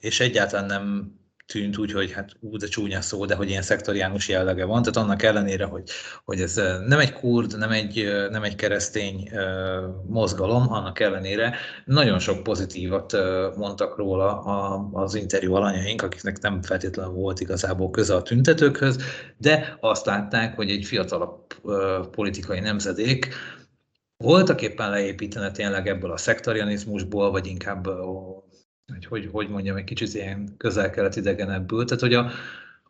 és egyáltalán nem tűnt úgy, hogy hát ú, de csúnya szó, de hogy ilyen szektoriánus jellege van, tehát annak ellenére, hogy, hogy ez nem egy kurd, nem egy, nem egy keresztény mozgalom, annak ellenére nagyon sok pozitívat mondtak róla az interjú alanyaink, akiknek nem feltétlenül volt igazából köze a tüntetőkhöz, de azt látták, hogy egy fiatalabb politikai nemzedék voltak éppen leépítene tényleg ebből a szektarianizmusból, vagy inkább, hogy, hogy, hogy mondjam, egy kicsit ilyen közel-kelet idegenebből, tehát hogy a,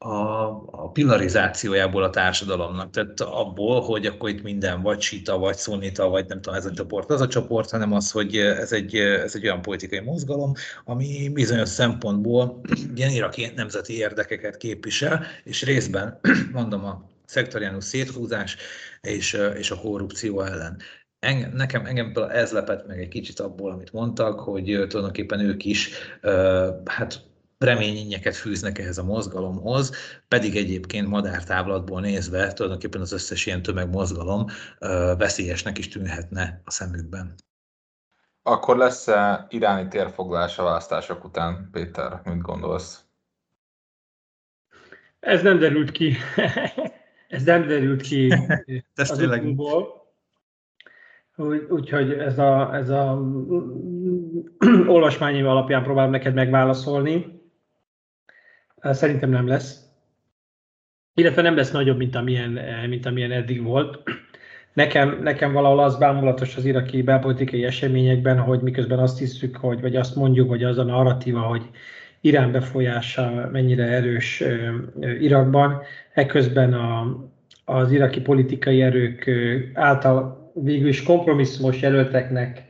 a, a pilarizációjából a társadalomnak, tehát abból, hogy akkor itt minden vagy sita, vagy szunita, vagy nem tudom, ez a csoport, az a csoport, hanem az, hogy ez egy, ez egy olyan politikai mozgalom, ami bizonyos szempontból ilyen iraki nemzeti érdekeket képvisel, és részben, mondom, a szektoriánus széthúzás és, és a korrupció ellen engem, nekem, engem ez lepett meg egy kicsit abból, amit mondtak, hogy tulajdonképpen ők is hát reményényeket fűznek ehhez a mozgalomhoz, pedig egyébként madártávlatból nézve tulajdonképpen az összes ilyen tömegmozgalom veszélyesnek is tűnhetne a szemükben.
Akkor lesz-e iráni térfoglalás a választások után, Péter? Mit gondolsz?
Ez nem derült ki. Ez nem derült ki
az tényleg...
Úgyhogy ez a, ez a olvasmányim alapján próbálom neked megválaszolni. Szerintem nem lesz. Illetve nem lesz nagyobb, mint amilyen, mint amilyen eddig volt. Nekem, nekem valahol az bámulatos az iraki belpolitikai eseményekben, hogy miközben azt hiszük, hogy, vagy azt mondjuk, hogy az a narratíva, hogy Irán befolyása mennyire erős Irakban, ekközben a, az iraki politikai erők által végül is kompromisszumos jelölteknek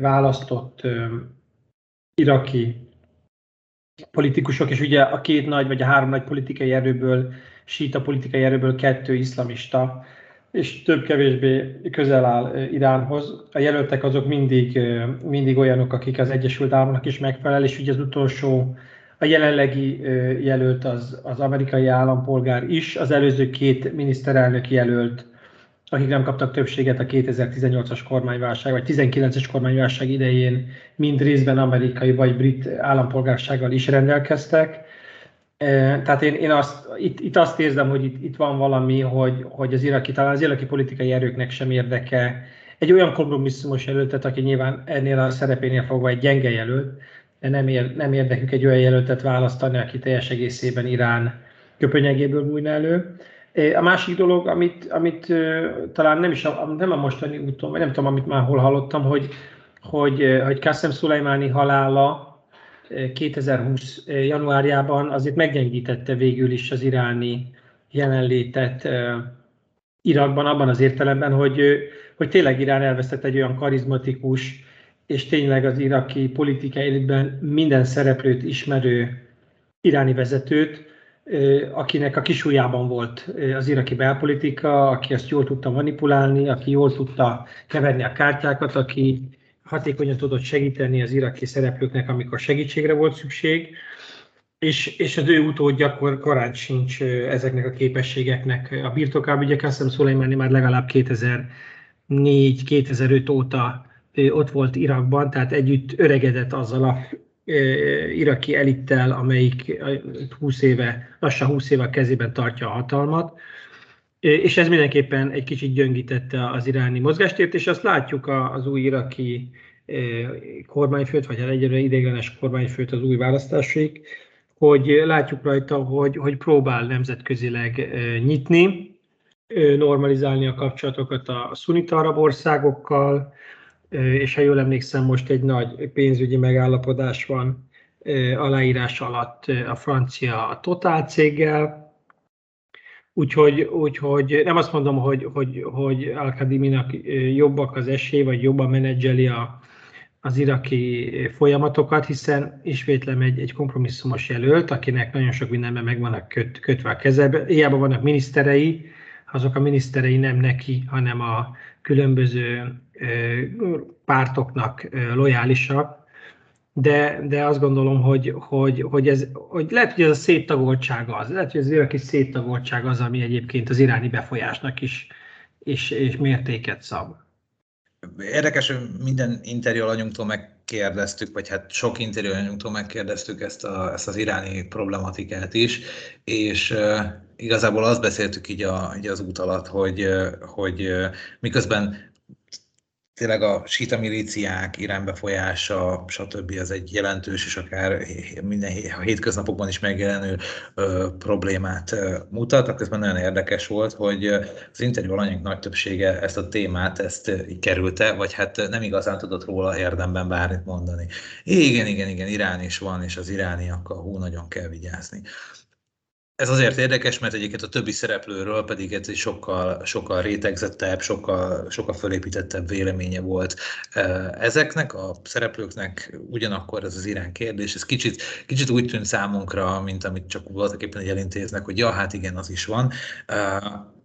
választott iraki politikusok, és ugye a két nagy, vagy a három nagy politikai erőből, síta politikai erőből kettő iszlamista, és több-kevésbé közel áll Iránhoz. A jelöltek azok mindig, mindig olyanok, akik az Egyesült Államoknak is megfelel, és ugye az utolsó, a jelenlegi jelölt az, az amerikai állampolgár is, az előző két miniszterelnök jelölt, akik nem kaptak többséget a 2018-as kormányválság, vagy 19-es kormányválság idején, mind részben amerikai vagy brit állampolgársággal is rendelkeztek tehát én, én azt, itt, itt azt érzem, hogy itt, itt van valami, hogy, hogy az iraki, talán az iraki politikai erőknek sem érdeke egy olyan kompromisszumos jelöltet, aki nyilván ennél a szerepénél fogva egy gyenge jelölt, de nem, ér, nem érdekük egy olyan jelöltet választani, aki teljes egészében Irán köpönyegéből bújna elő. A másik dolog, amit, amit talán nem is a, nem a mostani úton, vagy nem tudom, amit már hol hallottam, hogy, hogy, hogy Qasem Szulajmáni halála 2020 januárjában azért meggyengítette végül is az iráni jelenlétet Irakban abban az értelemben, hogy, hogy tényleg Irán elvesztett egy olyan karizmatikus, és tényleg az iraki politikai minden szereplőt ismerő iráni vezetőt, akinek a kisújában volt az iraki belpolitika, aki ezt jól tudta manipulálni, aki jól tudta keverni a kártyákat, aki hatékonyan tudott segíteni az iraki szereplőknek, amikor segítségre volt szükség, és, és az ő utódja kor, korán sincs ezeknek a képességeknek a birtokában. Ugye Kassem Szulajmáni már legalább 2004-2005 óta ott volt Irakban, tehát együtt öregedett azzal a iraki elittel, amelyik 20 éve, lassan 20 éve a kezében tartja a hatalmat. És ez mindenképpen egy kicsit gyöngítette az iráni mozgástért, és azt látjuk az új iraki kormányfőt, vagy hát egyre ideiglenes kormányfőt az új választásig, hogy látjuk rajta, hogy, hogy próbál nemzetközileg nyitni, normalizálni a kapcsolatokat a szunita arab országokkal, és ha jól emlékszem, most egy nagy pénzügyi megállapodás van aláírás alatt a francia Total céggel, Úgyhogy, úgyhogy nem azt mondom, hogy, hogy, hogy Al-Kadiminak jobbak az esély, vagy jobban menedzseli a, az iraki folyamatokat, hiszen ismétlem egy, egy kompromisszumos jelölt, akinek nagyon sok mindenben meg vannak köt, kötve a kezebe. Hiába vannak miniszterei, azok a miniszterei nem neki, hanem a különböző pártoknak lojálisak, de, de azt gondolom, hogy, hogy, hogy, ez, hogy lehet, hogy ez a széttagoltság az, lehet, hogy az iraki széttagoltság az, ami egyébként az iráni befolyásnak is és, és mértéket szab.
Érdekes, hogy minden interjú alanyunktól megkérdeztük, vagy hát sok interjú alanyunktól megkérdeztük ezt, a, ezt az iráni problematikát is, és igazából azt beszéltük így, a, így az út alatt, hogy, hogy miközben tényleg a sita milíciák iránybefolyása, stb. az egy jelentős és akár minden a hétköznapokban is megjelenő ö, problémát ö, mutat. Közben nagyon érdekes volt, hogy az interjú alanyunk nagy többsége ezt a témát ezt így kerülte, vagy hát nem igazán tudott róla érdemben bármit mondani. Igen, igen, igen, Irán is van, és az irániakkal hú, nagyon kell vigyázni. Ez azért érdekes, mert egyébként a többi szereplőről pedig ez egy sokkal, sokkal rétegzettebb, sokkal, sokkal fölépítettebb véleménye volt. Ezeknek a szereplőknek, ugyanakkor ez az irán kérdés, ez kicsit, kicsit úgy tűnt számunkra, mint amit csak voltak éppen egy elintéznek, hogy ja, hát igen, az is van.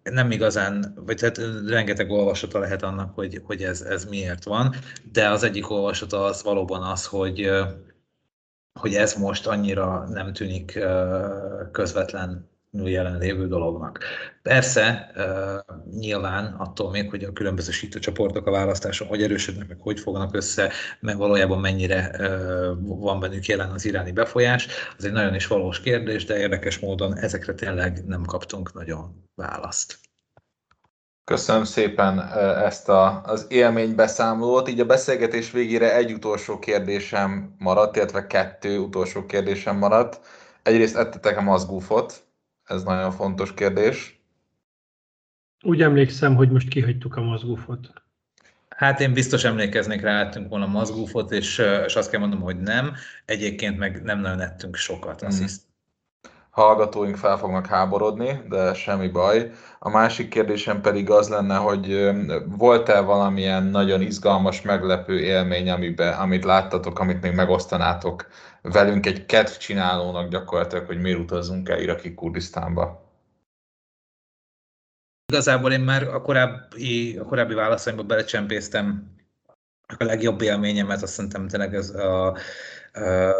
Nem igazán, vagy tehát rengeteg olvasata lehet annak, hogy, hogy ez, ez miért van, de az egyik olvasata az valóban az, hogy, hogy ez most annyira nem tűnik közvetlen jelenlévő dolognak. Persze, nyilván attól még, hogy a különböző csoportok a választáson hogy erősödnek, meg hogy fognak össze, meg valójában mennyire van bennük jelen az iráni befolyás, az egy nagyon is valós kérdés, de érdekes módon ezekre tényleg nem kaptunk nagyon választ.
Köszönöm szépen ezt a, az élménybeszámolót. Így a beszélgetés végére egy utolsó kérdésem maradt, illetve kettő utolsó kérdésem maradt. Egyrészt ettetek a mazgúfot, ez nagyon fontos kérdés.
Úgy emlékszem, hogy most kihagytuk a mazgúfot.
Hát én biztos emlékeznék rá, ettünk volna mazgúfot, és, és azt kell mondom, hogy nem. Egyébként meg nem nagyon ettünk sokat, azt mm. hiszem.
Hallgatóink fel fognak háborodni, de semmi baj. A másik kérdésem pedig az lenne, hogy volt-e valamilyen nagyon izgalmas, meglepő élmény, amiben, amit láttatok, amit még megosztanátok velünk egy kedvcsinálónak gyakorlatilag, hogy miért utazzunk el iraki Kurdisztánba?
Igazából én már a korábbi, a korábbi válaszaimba belecsempésztem a legjobb élményemet, azt szerintem tényleg ez a,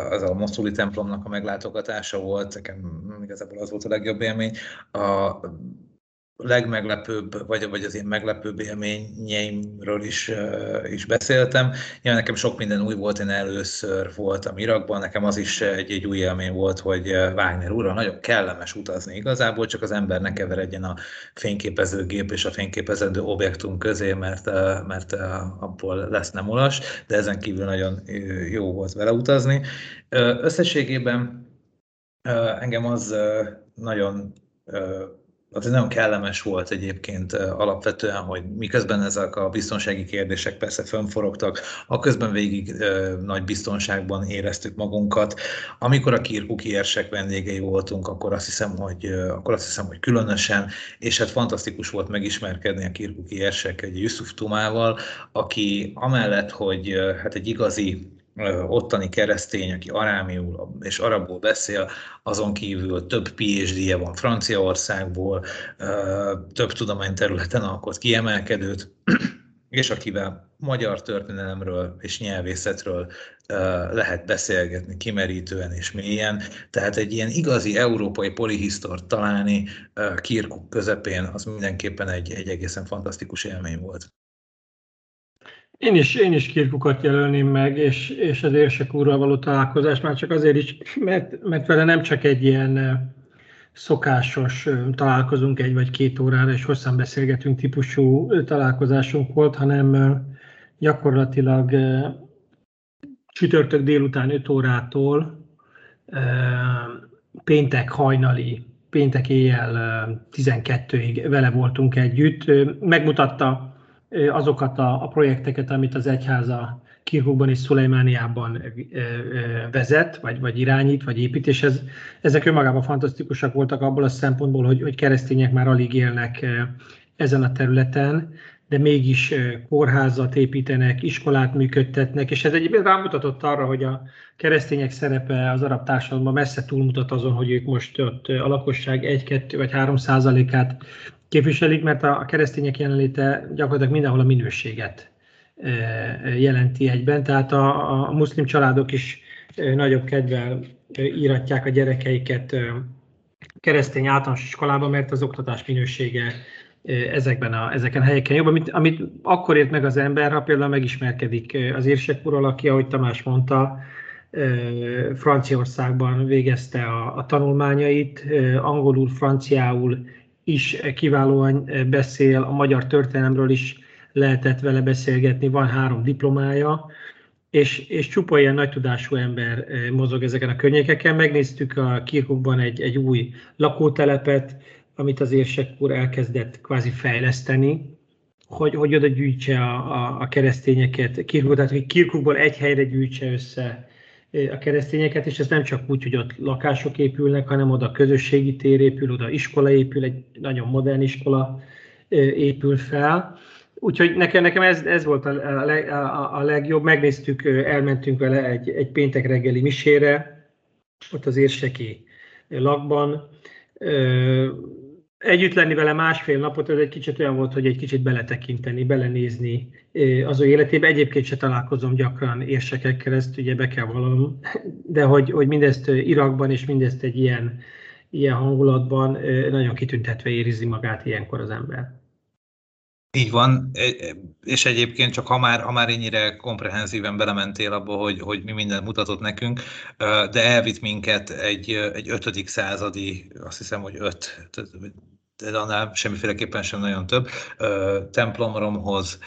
az a Moszuli templomnak a meglátogatása volt, nekem igazából az volt a legjobb élmény. A, legmeglepőbb, vagy, vagy az én meglepőbb élményeimről is, uh, is beszéltem. Ja, nekem sok minden új volt, én először voltam Irakban, nekem az is egy, egy új élmény volt, hogy Wagner úrral nagyon kellemes utazni igazából, csak az ember ne keveredjen a fényképezőgép és a fényképezendő objektum közé, mert, mert abból lesz nem ulas, de ezen kívül nagyon jó volt vele utazni. Összességében engem az nagyon az nagyon kellemes volt egyébként alapvetően, hogy miközben ezek a biztonsági kérdések persze fönforogtak, a közben végig nagy biztonságban éreztük magunkat. Amikor a kirkuki érsek vendégei voltunk, akkor azt hiszem, hogy, akkor azt hiszem, hogy különösen, és hát fantasztikus volt megismerkedni a kirkuki érsek egy Yusuf Tumával, aki amellett, hogy hát egy igazi ottani keresztény, aki arámiul és arabul beszél, azon kívül több PhD-je van Franciaországból, több tudományterületen alkot kiemelkedőt, és akivel magyar történelemről és nyelvészetről lehet beszélgetni kimerítően és mélyen. Tehát egy ilyen igazi európai polihisztort találni Kirkuk közepén, az mindenképpen egy, egy egészen fantasztikus élmény volt.
Én is, én is Kirkukat jelölném meg, és, és az érsek úrral való találkozás már csak azért is, mert, mert vele nem csak egy ilyen szokásos találkozunk egy vagy két órára, és hosszan beszélgetünk típusú találkozásunk volt, hanem gyakorlatilag csütörtök délután 5 órától péntek hajnali, péntek éjjel 12-ig vele voltunk együtt. Megmutatta azokat a, a projekteket, amit az egyháza Kirkukban és Szulejmániában vezet, vagy, vagy irányít, vagy épít, és ez, ezek önmagában fantasztikusak voltak abból a szempontból, hogy, hogy keresztények már alig élnek ezen a területen, de mégis kórházat építenek, iskolát működtetnek, és ez egyébként rámutatott arra, hogy a keresztények szerepe az arab társadalomban messze túlmutat azon, hogy ők most ott a lakosság 1, 2 vagy 3 százalékát képviselik, mert a keresztények jelenléte gyakorlatilag mindenhol a minőséget jelenti egyben, tehát a, a muszlim családok is nagyobb kedvel íratják a gyerekeiket keresztény általános iskolába, mert az oktatás minősége ezekben a, ezeken a helyeken jobb, amit, amit akkor ért meg az ember, ha például megismerkedik az érsek úrral, aki, ahogy Tamás mondta, Franciaországban végezte a, a tanulmányait, angolul, franciául is kiválóan beszél, a magyar történelemről is lehetett vele beszélgetni, van három diplomája, és, és csupa ilyen nagy tudású ember mozog ezeken a környékeken. Megnéztük a Kirkukban egy, egy új lakótelepet, amit az érsek úr elkezdett kvázi fejleszteni, hogy, hogy oda gyűjtse a, a, a keresztényeket, Kirkuk, tehát hogy Kirkukból egy helyre gyűjtse össze a keresztényeket, és ez nem csak úgy, hogy ott lakások épülnek, hanem oda közösségi tér épül, oda iskola épül, egy nagyon modern iskola épül fel. Úgyhogy nekem, nekem ez, ez volt a, a, a legjobb. Megnéztük, elmentünk vele egy, egy péntek reggeli misére, ott az érseki lakban együtt lenni vele másfél napot, ez egy kicsit olyan volt, hogy egy kicsit beletekinteni, belenézni az ő életébe. Egyébként se találkozom gyakran érsekekkel, ezt ugye be kell vallanom, de hogy, hogy mindezt Irakban és mindezt egy ilyen, ilyen hangulatban nagyon kitüntetve érizi magát ilyenkor az ember.
Így van, és egyébként csak ha már, ha már ennyire komprehenzíven belementél abba, hogy, hogy mi mindent mutatott nekünk, de elvitt minket egy, egy ötödik századi, azt hiszem, hogy öt, de annál semmiféleképpen sem nagyon több, templomromhoz,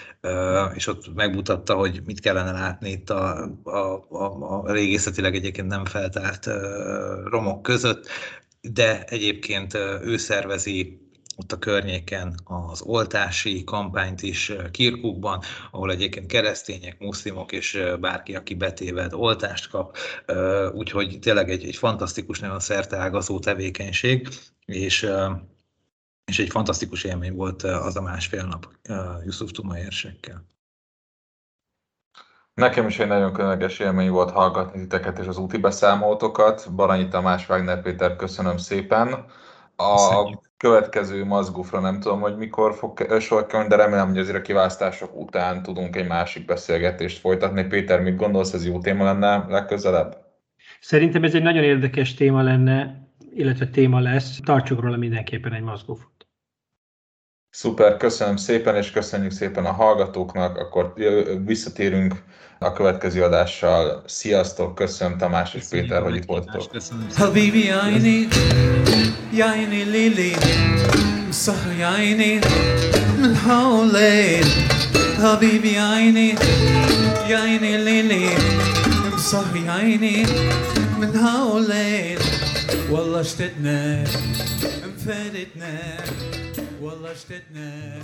és ott megmutatta, hogy mit kellene látni itt a, a, a, a régészetileg egyébként nem feltárt romok között, de egyébként ő szervezi ott a környéken az oltási kampányt is Kirkukban, ahol egyébként keresztények, muszlimok és bárki, aki betéved, oltást kap, úgyhogy tényleg egy, egy fantasztikus, nagyon szerteágazó tevékenység, és és egy fantasztikus élmény volt az a másfél nap Yusuf Tuma érsekkel.
Nekem is egy nagyon különleges élmény volt hallgatni titeket és az úti beszámoltokat. Baranyi Tamás, Wagner Péter, köszönöm szépen. A Köszönjük. következő mazgufra nem tudom, hogy mikor fog sor kerülni, de remélem, hogy azért a kiválasztások után tudunk egy másik beszélgetést folytatni. Péter, mit gondolsz, ez jó téma lenne legközelebb?
Szerintem ez egy nagyon érdekes téma lenne, illetve téma lesz. Tartsuk róla mindenképpen egy mazgufot.
Szuper, köszönöm szépen, és köszönjük szépen a hallgatóknak. Akkor visszatérünk a következő adással. Sziasztok, köszönöm Tamás és köszönjük Péter, hogy itt voltatok. Habibi jajni, jajni lili, صح jajni, من حولين حبيبي عيني يا lili, صح عيني من حولين والله اشتدنا انفردنا والله اشتدنا